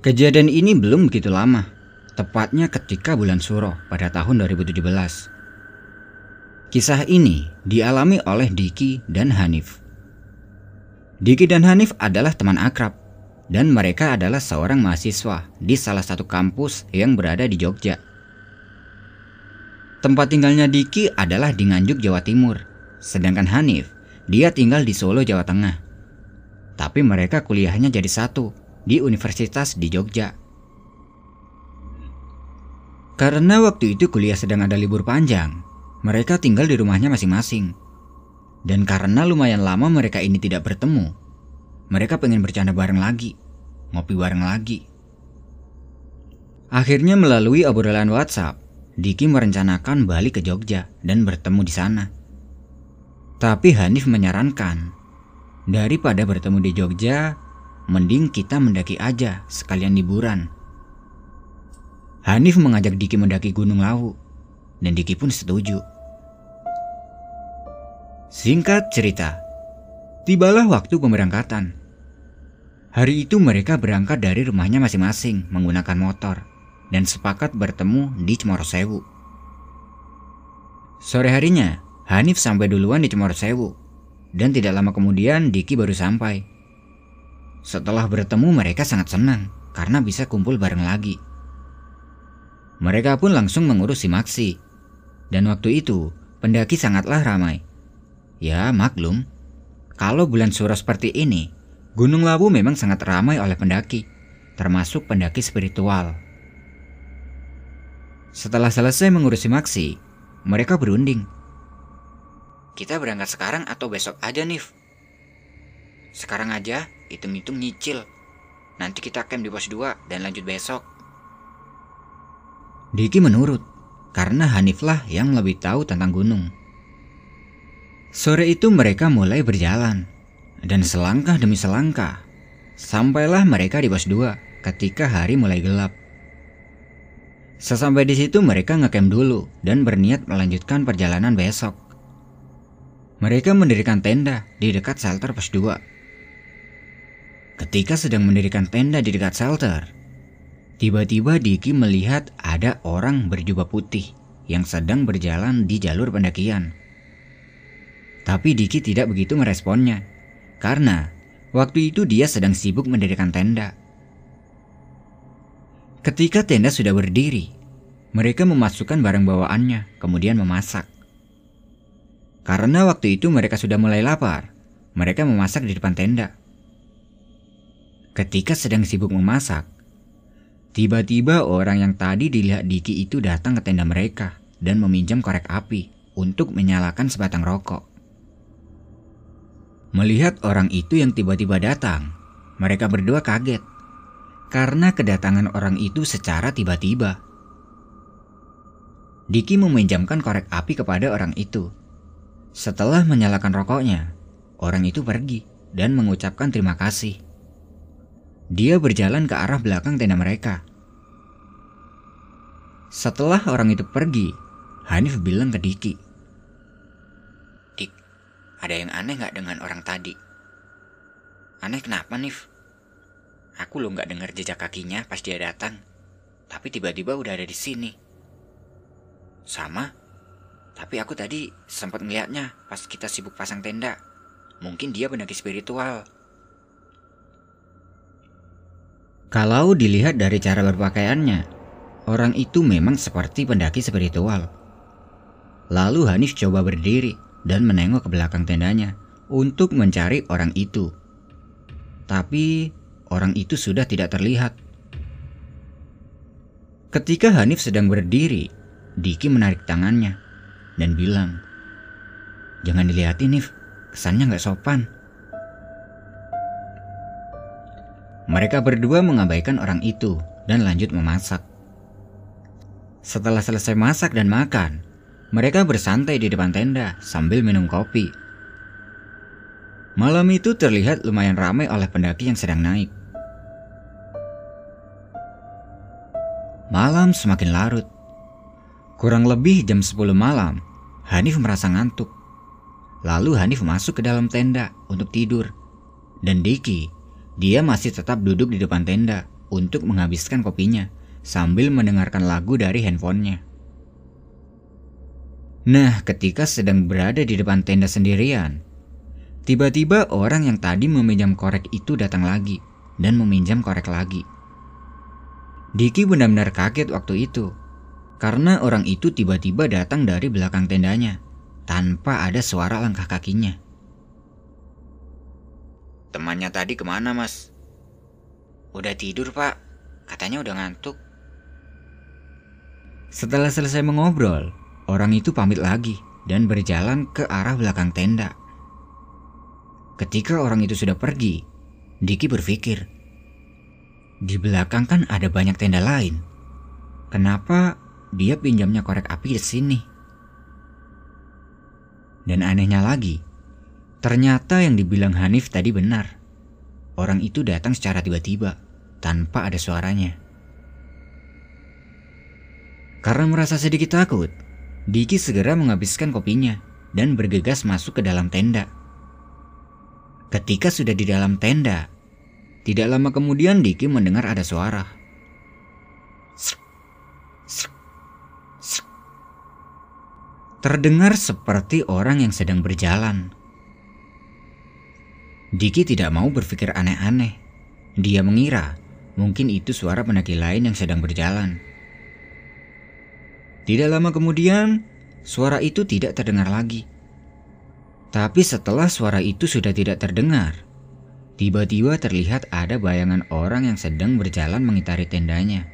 Kejadian ini belum begitu lama, tepatnya ketika bulan Suro pada tahun 2017. Kisah ini dialami oleh Diki dan Hanif. Diki dan Hanif adalah teman akrab dan mereka adalah seorang mahasiswa di salah satu kampus yang berada di Jogja. Tempat tinggalnya Diki adalah di Nganjuk, Jawa Timur, sedangkan Hanif dia tinggal di Solo, Jawa Tengah. Tapi mereka kuliahnya jadi satu di universitas di Jogja. Karena waktu itu kuliah sedang ada libur panjang, mereka tinggal di rumahnya masing-masing. Dan karena lumayan lama mereka ini tidak bertemu, mereka pengen bercanda bareng lagi, ngopi bareng lagi. Akhirnya melalui obrolan WhatsApp, Diki merencanakan balik ke Jogja dan bertemu di sana. Tapi Hanif menyarankan, daripada bertemu di Jogja, mending kita mendaki aja sekalian liburan. Hanif mengajak Diki mendaki Gunung Lawu, dan Diki pun setuju. Singkat cerita, tibalah waktu pemberangkatan. Hari itu mereka berangkat dari rumahnya masing-masing menggunakan motor dan sepakat bertemu di Cemorosewu. Sore harinya, Hanif sampai duluan di Cemorosewu dan tidak lama kemudian Diki baru sampai. Setelah bertemu mereka sangat senang karena bisa kumpul bareng lagi. Mereka pun langsung mengurus si Maksi. Dan waktu itu, pendaki sangatlah ramai. Ya, maklum. Kalau bulan suro seperti ini, Gunung Lawu memang sangat ramai oleh pendaki, termasuk pendaki spiritual. Setelah selesai mengurusi Maksi, mereka berunding. Kita berangkat sekarang atau besok aja, Nif? Sekarang aja, hitung-hitung nyicil. Nanti kita camp di pos 2 dan lanjut besok. Diki menurut, karena Haniflah yang lebih tahu tentang gunung. Sore itu mereka mulai berjalan, dan selangkah demi selangkah, sampailah mereka di pos 2 ketika hari mulai gelap. Sesampai di situ mereka ngecamp dulu dan berniat melanjutkan perjalanan besok. Mereka mendirikan tenda di dekat shelter pos 2. Ketika sedang mendirikan tenda di dekat shelter, tiba-tiba Diki melihat ada orang berjubah putih yang sedang berjalan di jalur pendakian. Tapi Diki tidak begitu meresponnya, karena waktu itu dia sedang sibuk mendirikan tenda. Ketika tenda sudah berdiri, mereka memasukkan barang bawaannya, kemudian memasak. Karena waktu itu mereka sudah mulai lapar, mereka memasak di depan tenda. Ketika sedang sibuk memasak, tiba-tiba orang yang tadi dilihat Diki itu datang ke tenda mereka dan meminjam korek api untuk menyalakan sebatang rokok. Melihat orang itu yang tiba-tiba datang, mereka berdua kaget karena kedatangan orang itu secara tiba-tiba. Diki meminjamkan korek api kepada orang itu. Setelah menyalakan rokoknya, orang itu pergi dan mengucapkan terima kasih. Dia berjalan ke arah belakang tenda mereka. Setelah orang itu pergi, Hanif bilang ke Diki, ada yang aneh gak dengan orang tadi? Aneh kenapa, Nif? Aku lo gak dengar jejak kakinya pas dia datang. Tapi tiba-tiba udah ada di sini. Sama. Tapi aku tadi sempat ngeliatnya pas kita sibuk pasang tenda. Mungkin dia pendaki spiritual. Kalau dilihat dari cara berpakaiannya, orang itu memang seperti pendaki spiritual. Lalu Hanif coba berdiri dan menengok ke belakang tendanya untuk mencari orang itu. Tapi orang itu sudah tidak terlihat. Ketika Hanif sedang berdiri, Diki menarik tangannya dan bilang, Jangan dilihatin Nif, kesannya nggak sopan. Mereka berdua mengabaikan orang itu dan lanjut memasak. Setelah selesai masak dan makan, mereka bersantai di depan tenda sambil minum kopi. Malam itu terlihat lumayan ramai oleh pendaki yang sedang naik. Malam semakin larut. Kurang lebih jam 10 malam, Hanif merasa ngantuk. Lalu Hanif masuk ke dalam tenda untuk tidur. Dan Diki, dia masih tetap duduk di depan tenda untuk menghabiskan kopinya sambil mendengarkan lagu dari handphonenya. Nah, ketika sedang berada di depan tenda sendirian, tiba-tiba orang yang tadi meminjam korek itu datang lagi dan meminjam korek lagi. Diki benar-benar kaget waktu itu, karena orang itu tiba-tiba datang dari belakang tendanya tanpa ada suara langkah kakinya. Temannya tadi ke mana mas? Udah tidur pak, katanya udah ngantuk. Setelah selesai mengobrol, Orang itu pamit lagi dan berjalan ke arah belakang tenda. Ketika orang itu sudah pergi, Diki berpikir, di belakang kan ada banyak tenda lain. Kenapa dia pinjamnya korek api di sini? Dan anehnya lagi, ternyata yang dibilang Hanif tadi benar. Orang itu datang secara tiba-tiba, tanpa ada suaranya. Karena merasa sedikit takut, Diki segera menghabiskan kopinya dan bergegas masuk ke dalam tenda. Ketika sudah di dalam tenda, tidak lama kemudian Diki mendengar ada suara. Terdengar seperti orang yang sedang berjalan. Diki tidak mau berpikir aneh-aneh. Dia mengira mungkin itu suara pendaki lain yang sedang berjalan. Tidak lama kemudian, suara itu tidak terdengar lagi. Tapi setelah suara itu sudah tidak terdengar, tiba-tiba terlihat ada bayangan orang yang sedang berjalan mengitari tendanya.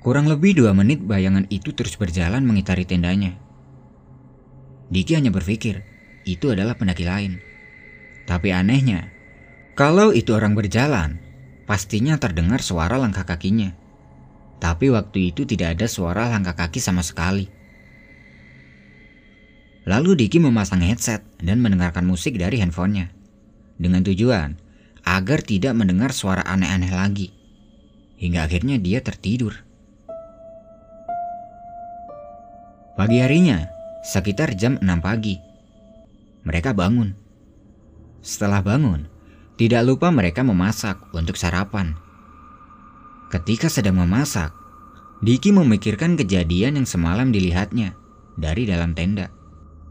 Kurang lebih dua menit bayangan itu terus berjalan mengitari tendanya. Diki hanya berpikir, itu adalah pendaki lain. Tapi anehnya, kalau itu orang berjalan, pastinya terdengar suara langkah kakinya. Tapi waktu itu tidak ada suara langkah kaki sama sekali. Lalu Diki memasang headset dan mendengarkan musik dari handphonenya. Dengan tujuan agar tidak mendengar suara aneh-aneh lagi. Hingga akhirnya dia tertidur. Pagi harinya, sekitar jam 6 pagi, mereka bangun. Setelah bangun, tidak lupa mereka memasak untuk sarapan. Ketika sedang memasak, Diki memikirkan kejadian yang semalam dilihatnya dari dalam tenda.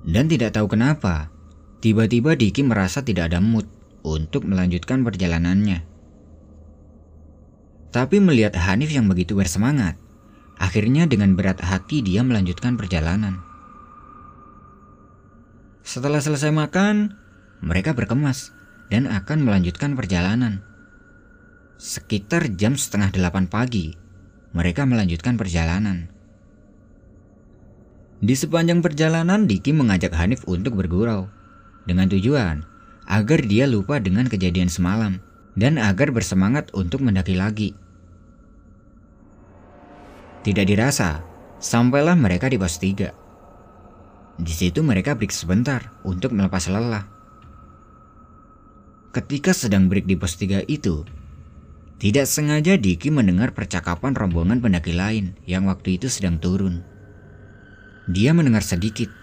Dan tidak tahu kenapa, tiba-tiba Diki merasa tidak ada mood untuk melanjutkan perjalanannya. Tapi melihat Hanif yang begitu bersemangat, akhirnya dengan berat hati dia melanjutkan perjalanan. Setelah selesai makan, mereka berkemas dan akan melanjutkan perjalanan. Sekitar jam setengah delapan pagi, mereka melanjutkan perjalanan. Di sepanjang perjalanan, Diki mengajak Hanif untuk bergurau dengan tujuan agar dia lupa dengan kejadian semalam dan agar bersemangat untuk mendaki lagi. Tidak dirasa, sampailah mereka di pos 3. Di situ mereka break sebentar untuk melepas lelah. Ketika sedang break di pos 3 itu, tidak sengaja Diki mendengar percakapan rombongan pendaki lain yang waktu itu sedang turun. Dia mendengar sedikit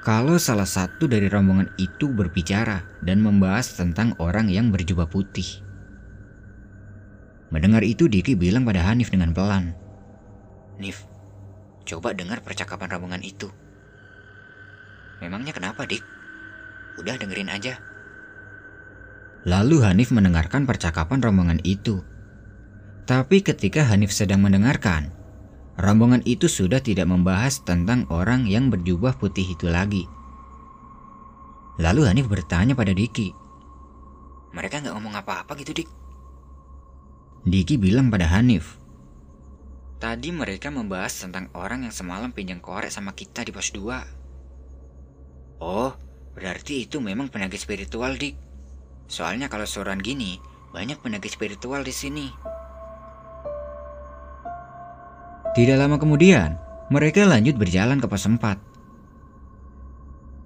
kalau salah satu dari rombongan itu berbicara dan membahas tentang orang yang berjubah putih. Mendengar itu Diki bilang pada Hanif dengan pelan. Nif, coba dengar percakapan rombongan itu. Memangnya kenapa, Dik? Udah dengerin aja. Lalu Hanif mendengarkan percakapan rombongan itu tapi ketika Hanif sedang mendengarkan, rombongan itu sudah tidak membahas tentang orang yang berjubah putih itu lagi. Lalu Hanif bertanya pada Diki. Mereka nggak ngomong apa-apa gitu, Dik? Diki bilang pada Hanif. Tadi mereka membahas tentang orang yang semalam pinjam korek sama kita di pos 2. Oh, berarti itu memang penagih spiritual, Dik. Soalnya kalau suran gini, banyak penagih spiritual di sini. Tidak lama kemudian, mereka lanjut berjalan ke pos 4.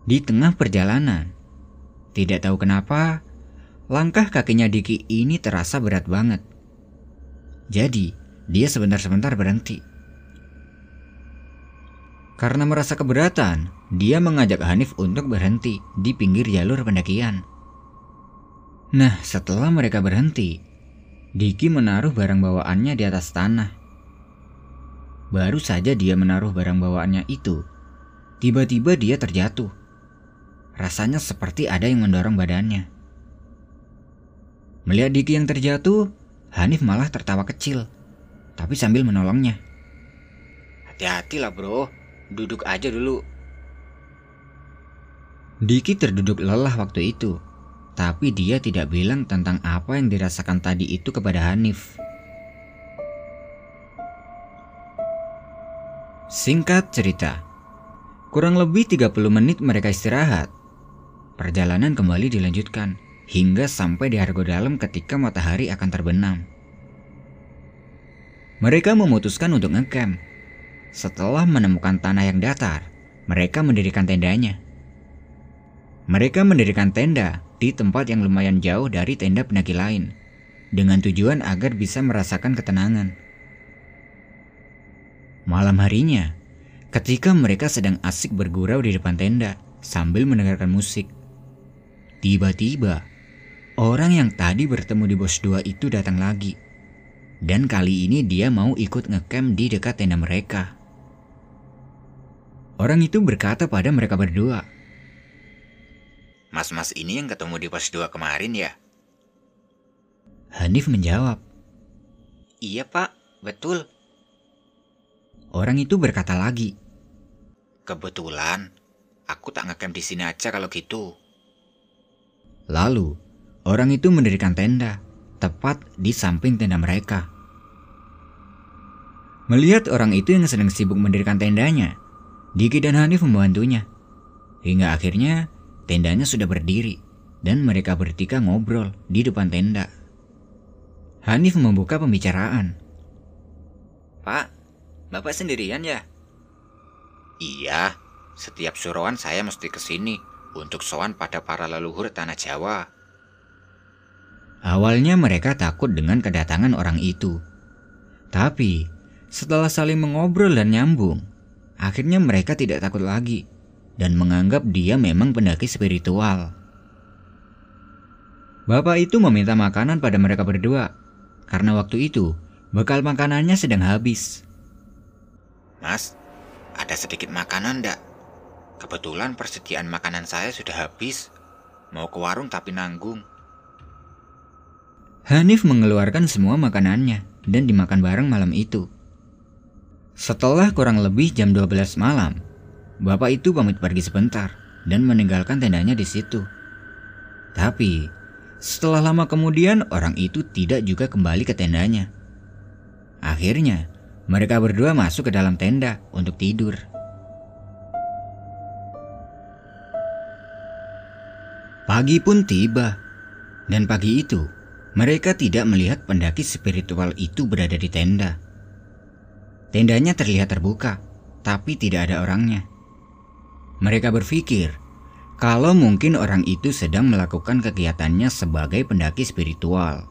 Di tengah perjalanan, tidak tahu kenapa, langkah kakinya Diki ini terasa berat banget. Jadi, dia sebentar-sebentar berhenti. Karena merasa keberatan, dia mengajak Hanif untuk berhenti di pinggir jalur pendakian. Nah, setelah mereka berhenti, Diki menaruh barang bawaannya di atas tanah. Baru saja dia menaruh barang bawaannya itu, tiba-tiba dia terjatuh. Rasanya seperti ada yang mendorong badannya. Melihat Diki yang terjatuh, Hanif malah tertawa kecil, tapi sambil menolongnya. Hati-hati lah bro, duduk aja dulu. Diki terduduk lelah waktu itu, tapi dia tidak bilang tentang apa yang dirasakan tadi itu kepada Hanif. Singkat cerita, kurang lebih 30 menit mereka istirahat. Perjalanan kembali dilanjutkan hingga sampai di Hargo Dalam ketika matahari akan terbenam. Mereka memutuskan untuk ngecamp. Setelah menemukan tanah yang datar, mereka mendirikan tendanya. Mereka mendirikan tenda di tempat yang lumayan jauh dari tenda pendaki lain, dengan tujuan agar bisa merasakan ketenangan. Malam harinya, ketika mereka sedang asik bergurau di depan tenda sambil mendengarkan musik, tiba-tiba Orang yang tadi bertemu di bos 2 itu datang lagi. Dan kali ini dia mau ikut ngecamp di dekat tenda mereka. Orang itu berkata pada mereka berdua. Mas-mas ini yang ketemu di pos 2 kemarin ya? Hanif menjawab. Iya pak, betul. Orang itu berkata lagi. Kebetulan, aku tak ngecamp di sini aja kalau gitu. Lalu, Orang itu mendirikan tenda, tepat di samping tenda mereka. Melihat orang itu yang sedang sibuk mendirikan tendanya, Diki dan Hanif membantunya. Hingga akhirnya tendanya sudah berdiri dan mereka bertiga ngobrol di depan tenda. Hanif membuka pembicaraan. Pak, Bapak sendirian ya? Iya, setiap suruhan saya mesti ke sini untuk sowan pada para leluhur tanah Jawa. Awalnya mereka takut dengan kedatangan orang itu. Tapi, setelah saling mengobrol dan nyambung, akhirnya mereka tidak takut lagi dan menganggap dia memang pendaki spiritual. Bapak itu meminta makanan pada mereka berdua karena waktu itu bekal makanannya sedang habis. Mas, ada sedikit makanan ndak? Kebetulan persediaan makanan saya sudah habis. Mau ke warung tapi nanggung. Hanif mengeluarkan semua makanannya dan dimakan bareng malam itu. Setelah kurang lebih jam 12 malam, bapak itu pamit pergi sebentar dan meninggalkan tendanya di situ. Tapi, setelah lama kemudian orang itu tidak juga kembali ke tendanya. Akhirnya, mereka berdua masuk ke dalam tenda untuk tidur. Pagi pun tiba, dan pagi itu mereka tidak melihat pendaki spiritual itu berada di tenda. Tendanya terlihat terbuka, tapi tidak ada orangnya. Mereka berpikir kalau mungkin orang itu sedang melakukan kegiatannya sebagai pendaki spiritual.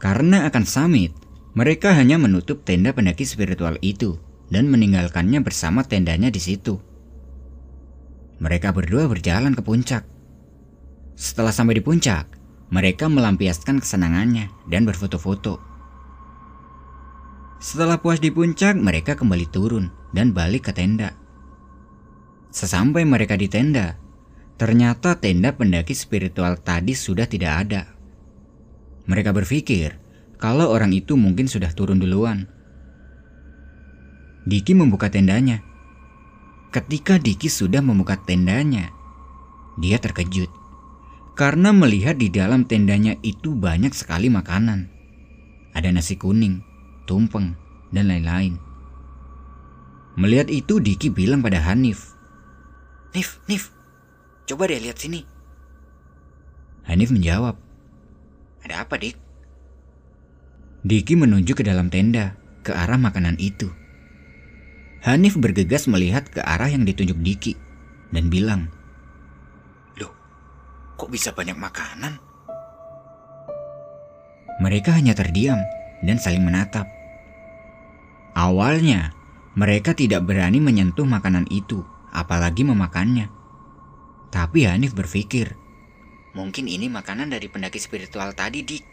Karena akan summit, mereka hanya menutup tenda pendaki spiritual itu dan meninggalkannya bersama tendanya di situ. Mereka berdua berjalan ke puncak. Setelah sampai di puncak, mereka melampiaskan kesenangannya dan berfoto-foto. Setelah puas di puncak, mereka kembali turun dan balik ke tenda. Sesampai mereka di tenda, ternyata tenda pendaki spiritual tadi sudah tidak ada. Mereka berpikir kalau orang itu mungkin sudah turun duluan. Diki membuka tendanya. Ketika Diki sudah membuka tendanya, dia terkejut karena melihat di dalam tendanya itu banyak sekali makanan. Ada nasi kuning, tumpeng, dan lain-lain. Melihat itu Diki bilang pada Hanif. Nif, Nif, coba deh lihat sini. Hanif menjawab. Ada apa, Dik? Diki menunjuk ke dalam tenda, ke arah makanan itu. Hanif bergegas melihat ke arah yang ditunjuk Diki dan bilang, Kok bisa banyak makanan? Mereka hanya terdiam dan saling menatap. Awalnya, mereka tidak berani menyentuh makanan itu, apalagi memakannya. Tapi Hanif berpikir, Mungkin ini makanan dari pendaki spiritual tadi, Dik.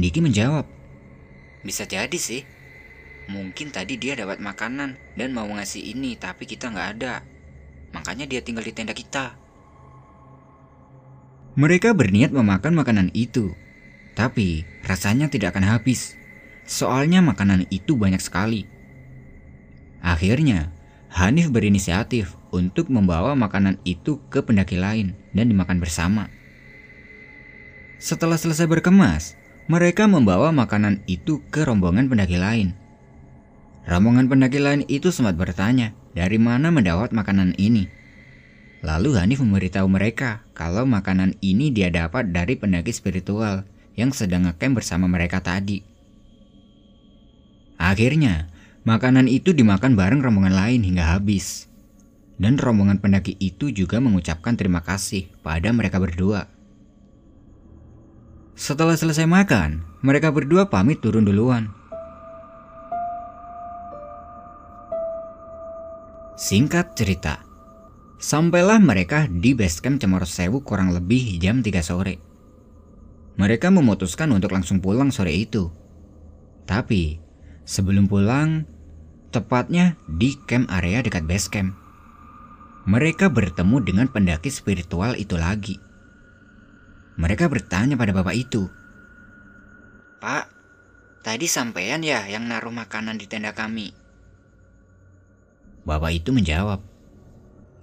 Diki menjawab, Bisa jadi sih. Mungkin tadi dia dapat makanan dan mau ngasih ini, tapi kita nggak ada. Makanya dia tinggal di tenda kita. Mereka berniat memakan makanan itu, tapi rasanya tidak akan habis. Soalnya makanan itu banyak sekali. Akhirnya, Hanif berinisiatif untuk membawa makanan itu ke pendaki lain dan dimakan bersama. Setelah selesai berkemas, mereka membawa makanan itu ke rombongan pendaki lain. Rombongan pendaki lain itu sempat bertanya dari mana mendapat makanan ini. Lalu Hanif memberitahu mereka kalau makanan ini dia dapat dari pendaki spiritual yang sedang ngecamp bersama mereka tadi. Akhirnya, Makanan itu dimakan bareng rombongan lain hingga habis. Dan rombongan pendaki itu juga mengucapkan terima kasih pada mereka berdua. Setelah selesai makan, mereka berdua pamit turun duluan. Singkat cerita, sampailah mereka di base camp Cemoro Sewu kurang lebih jam 3 sore. Mereka memutuskan untuk langsung pulang sore itu. Tapi, sebelum pulang, tepatnya di camp area dekat base camp. Mereka bertemu dengan pendaki spiritual itu lagi. Mereka bertanya pada bapak itu. Pak, tadi sampean ya yang naruh makanan di tenda kami? Bapak itu menjawab.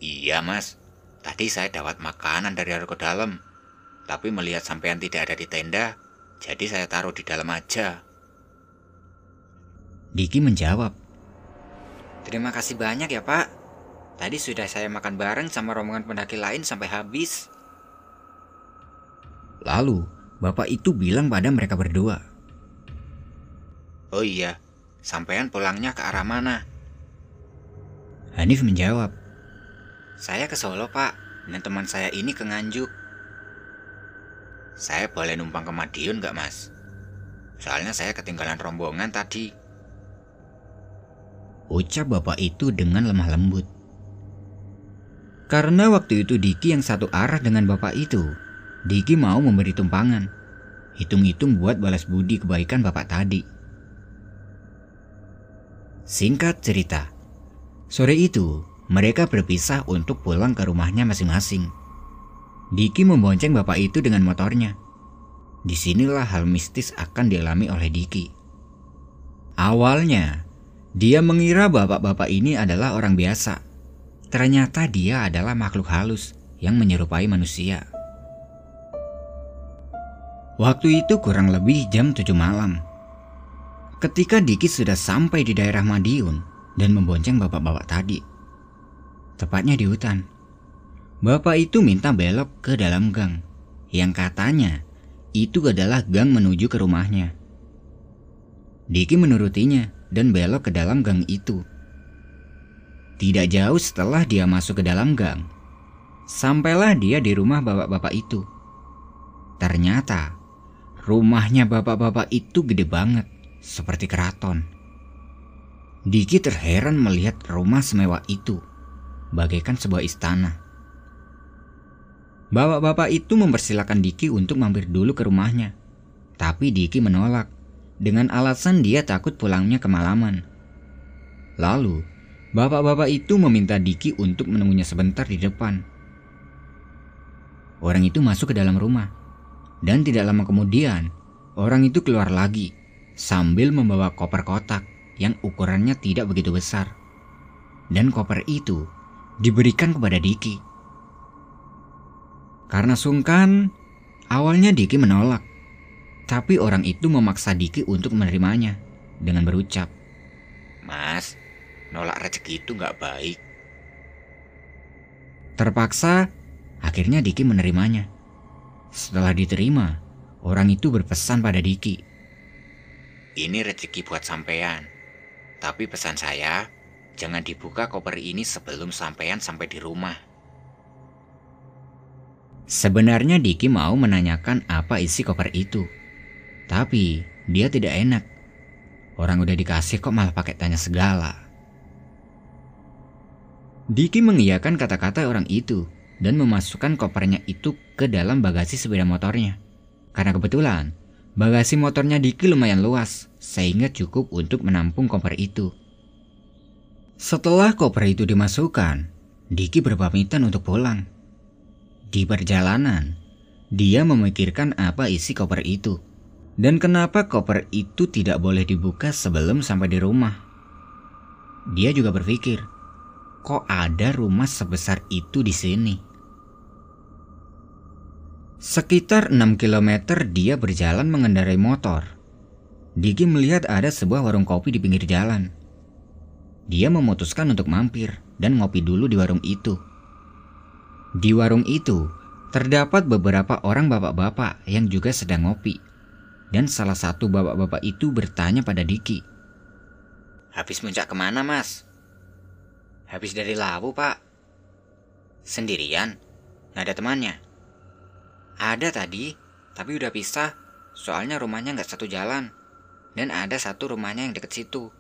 Iya mas, tadi saya dapat makanan dari argo dalam. Tapi melihat sampean tidak ada di tenda, jadi saya taruh di dalam aja. Diki menjawab. Terima kasih banyak ya pak. Tadi sudah saya makan bareng sama rombongan pendaki lain sampai habis. Lalu, bapak itu bilang pada mereka berdua. Oh iya, sampean pulangnya ke arah mana? Hanif menjawab. Saya ke Solo pak, dan teman saya ini ke Nganjuk. Saya boleh numpang ke Madiun gak mas? Soalnya saya ketinggalan rombongan tadi. Ucap bapak itu dengan lemah lembut. Karena waktu itu Diki yang satu arah dengan bapak itu, Diki mau memberi tumpangan. Hitung-hitung buat balas budi kebaikan bapak tadi. Singkat cerita, sore itu mereka berpisah untuk pulang ke rumahnya masing-masing. Diki membonceng bapak itu dengan motornya. Di sinilah hal mistis akan dialami oleh Diki. Awalnya, dia mengira bapak-bapak ini adalah orang biasa. Ternyata dia adalah makhluk halus yang menyerupai manusia. Waktu itu kurang lebih jam 7 malam. Ketika Diki sudah sampai di daerah Madiun dan membonceng bapak-bapak tadi. Tepatnya di hutan. Bapak itu minta belok ke dalam gang yang katanya itu adalah gang menuju ke rumahnya. Diki menurutinya dan belok ke dalam gang itu. Tidak jauh setelah dia masuk ke dalam gang, sampailah dia di rumah bapak-bapak itu. Ternyata rumahnya bapak-bapak itu gede banget, seperti keraton. Diki terheran melihat rumah semewah itu, bagaikan sebuah istana. Bapak-bapak itu mempersilahkan Diki untuk mampir dulu ke rumahnya, tapi Diki menolak dengan alasan dia takut pulangnya kemalaman. Lalu, bapak-bapak itu meminta Diki untuk menunggunya sebentar di depan. Orang itu masuk ke dalam rumah, dan tidak lama kemudian, orang itu keluar lagi sambil membawa koper kotak yang ukurannya tidak begitu besar. Dan koper itu diberikan kepada Diki. Karena sungkan, awalnya Diki menolak. Tapi orang itu memaksa Diki untuk menerimanya dengan berucap, Mas, nolak rezeki itu nggak baik. Terpaksa, akhirnya Diki menerimanya. Setelah diterima, orang itu berpesan pada Diki. Ini rezeki buat sampean. Tapi pesan saya, jangan dibuka koper ini sebelum sampean sampai di rumah. Sebenarnya Diki mau menanyakan apa isi koper itu. Tapi dia tidak enak. Orang udah dikasih kok malah pakai tanya segala. Diki mengiyakan kata-kata orang itu dan memasukkan kopernya itu ke dalam bagasi sepeda motornya. Karena kebetulan, bagasi motornya Diki lumayan luas, sehingga cukup untuk menampung koper itu. Setelah koper itu dimasukkan, Diki berpamitan untuk pulang. Di perjalanan, dia memikirkan apa isi koper itu dan kenapa koper itu tidak boleh dibuka sebelum sampai di rumah. Dia juga berpikir, kok ada rumah sebesar itu di sini? Sekitar 6 km dia berjalan mengendarai motor. Diki melihat ada sebuah warung kopi di pinggir jalan. Dia memutuskan untuk mampir dan ngopi dulu di warung itu. Di warung itu, terdapat beberapa orang bapak-bapak yang juga sedang ngopi. Dan salah satu bapak-bapak itu bertanya pada Diki. Habis muncak ke mana mas? Habis dari Lawu pak. Sendirian? Nggak ada temannya? Ada tadi, tapi udah pisah. Soalnya rumahnya nggak satu jalan. Dan ada satu rumahnya yang deket situ.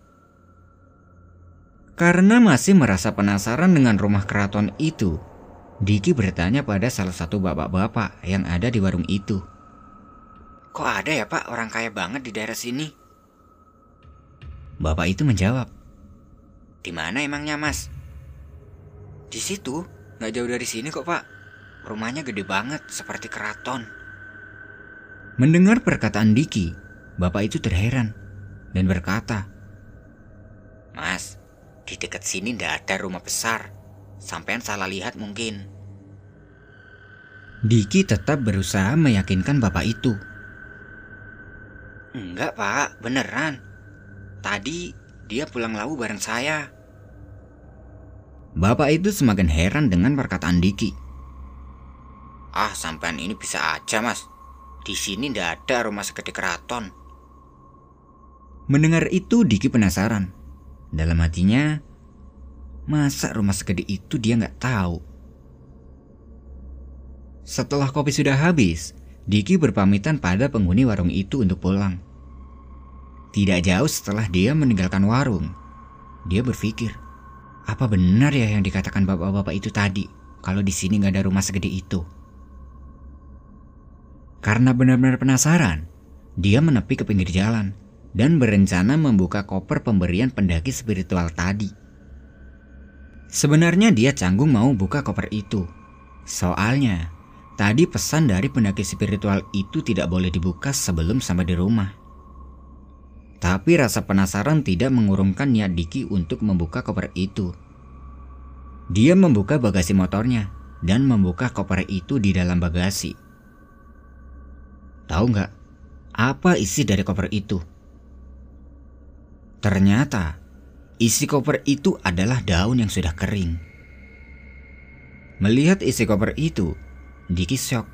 Karena masih merasa penasaran dengan rumah keraton itu, Diki bertanya pada salah satu bapak-bapak yang ada di warung itu. Kok ada ya pak orang kaya banget di daerah sini? Bapak itu menjawab. Di mana emangnya mas? Di situ, nggak jauh dari sini kok pak. Rumahnya gede banget, seperti keraton. Mendengar perkataan Diki, bapak itu terheran dan berkata, Mas, di dekat sini ndak ada rumah besar. Sampean salah lihat mungkin. Diki tetap berusaha meyakinkan bapak itu Enggak pak, beneran. Tadi dia pulang lawu bareng saya. Bapak itu semakin heran dengan perkataan Diki. Ah, sampean ini bisa aja mas. Di sini ndak ada rumah segede keraton. Mendengar itu Diki penasaran. Dalam hatinya, masa rumah segede itu dia nggak tahu. Setelah kopi sudah habis, Diki berpamitan pada penghuni warung itu untuk pulang. Tidak jauh setelah dia meninggalkan warung, dia berpikir, apa benar ya yang dikatakan bapak-bapak itu tadi kalau di sini nggak ada rumah segede itu? Karena benar-benar penasaran, dia menepi ke pinggir jalan dan berencana membuka koper pemberian pendaki spiritual tadi. Sebenarnya dia canggung mau buka koper itu. Soalnya, Tadi pesan dari pendaki spiritual itu tidak boleh dibuka sebelum sampai di rumah. Tapi rasa penasaran tidak mengurungkan niat Diki untuk membuka koper itu. Dia membuka bagasi motornya dan membuka koper itu di dalam bagasi. Tahu nggak apa isi dari koper itu? Ternyata isi koper itu adalah daun yang sudah kering. Melihat isi koper itu, Diki shock.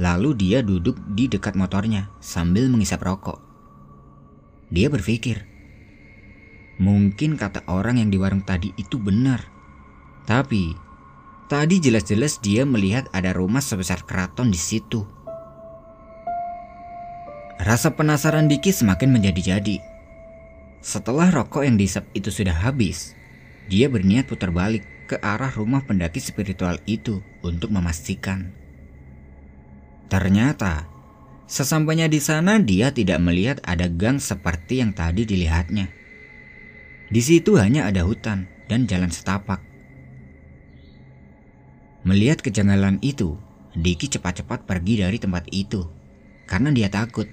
Lalu dia duduk di dekat motornya sambil mengisap rokok. Dia berpikir, mungkin kata orang yang di warung tadi itu benar. Tapi, tadi jelas-jelas dia melihat ada rumah sebesar keraton di situ. Rasa penasaran Diki semakin menjadi-jadi. Setelah rokok yang diisap itu sudah habis, dia berniat putar balik ke arah rumah pendaki spiritual itu untuk memastikan. Ternyata, sesampainya di sana dia tidak melihat ada gang seperti yang tadi dilihatnya. Di situ hanya ada hutan dan jalan setapak. Melihat kejanggalan itu, Diki cepat-cepat pergi dari tempat itu karena dia takut.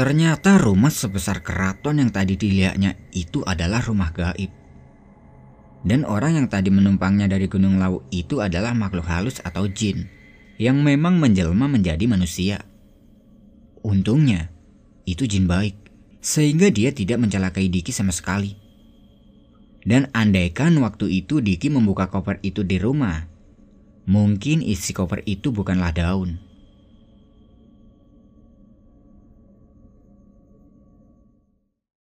Ternyata rumah sebesar keraton yang tadi dilihatnya itu adalah rumah gaib. Dan orang yang tadi menumpangnya dari Gunung Lawu itu adalah makhluk halus atau jin yang memang menjelma menjadi manusia. Untungnya, itu jin baik, sehingga dia tidak mencelakai Diki sama sekali. Dan andaikan waktu itu Diki membuka koper itu di rumah, mungkin isi koper itu bukanlah daun,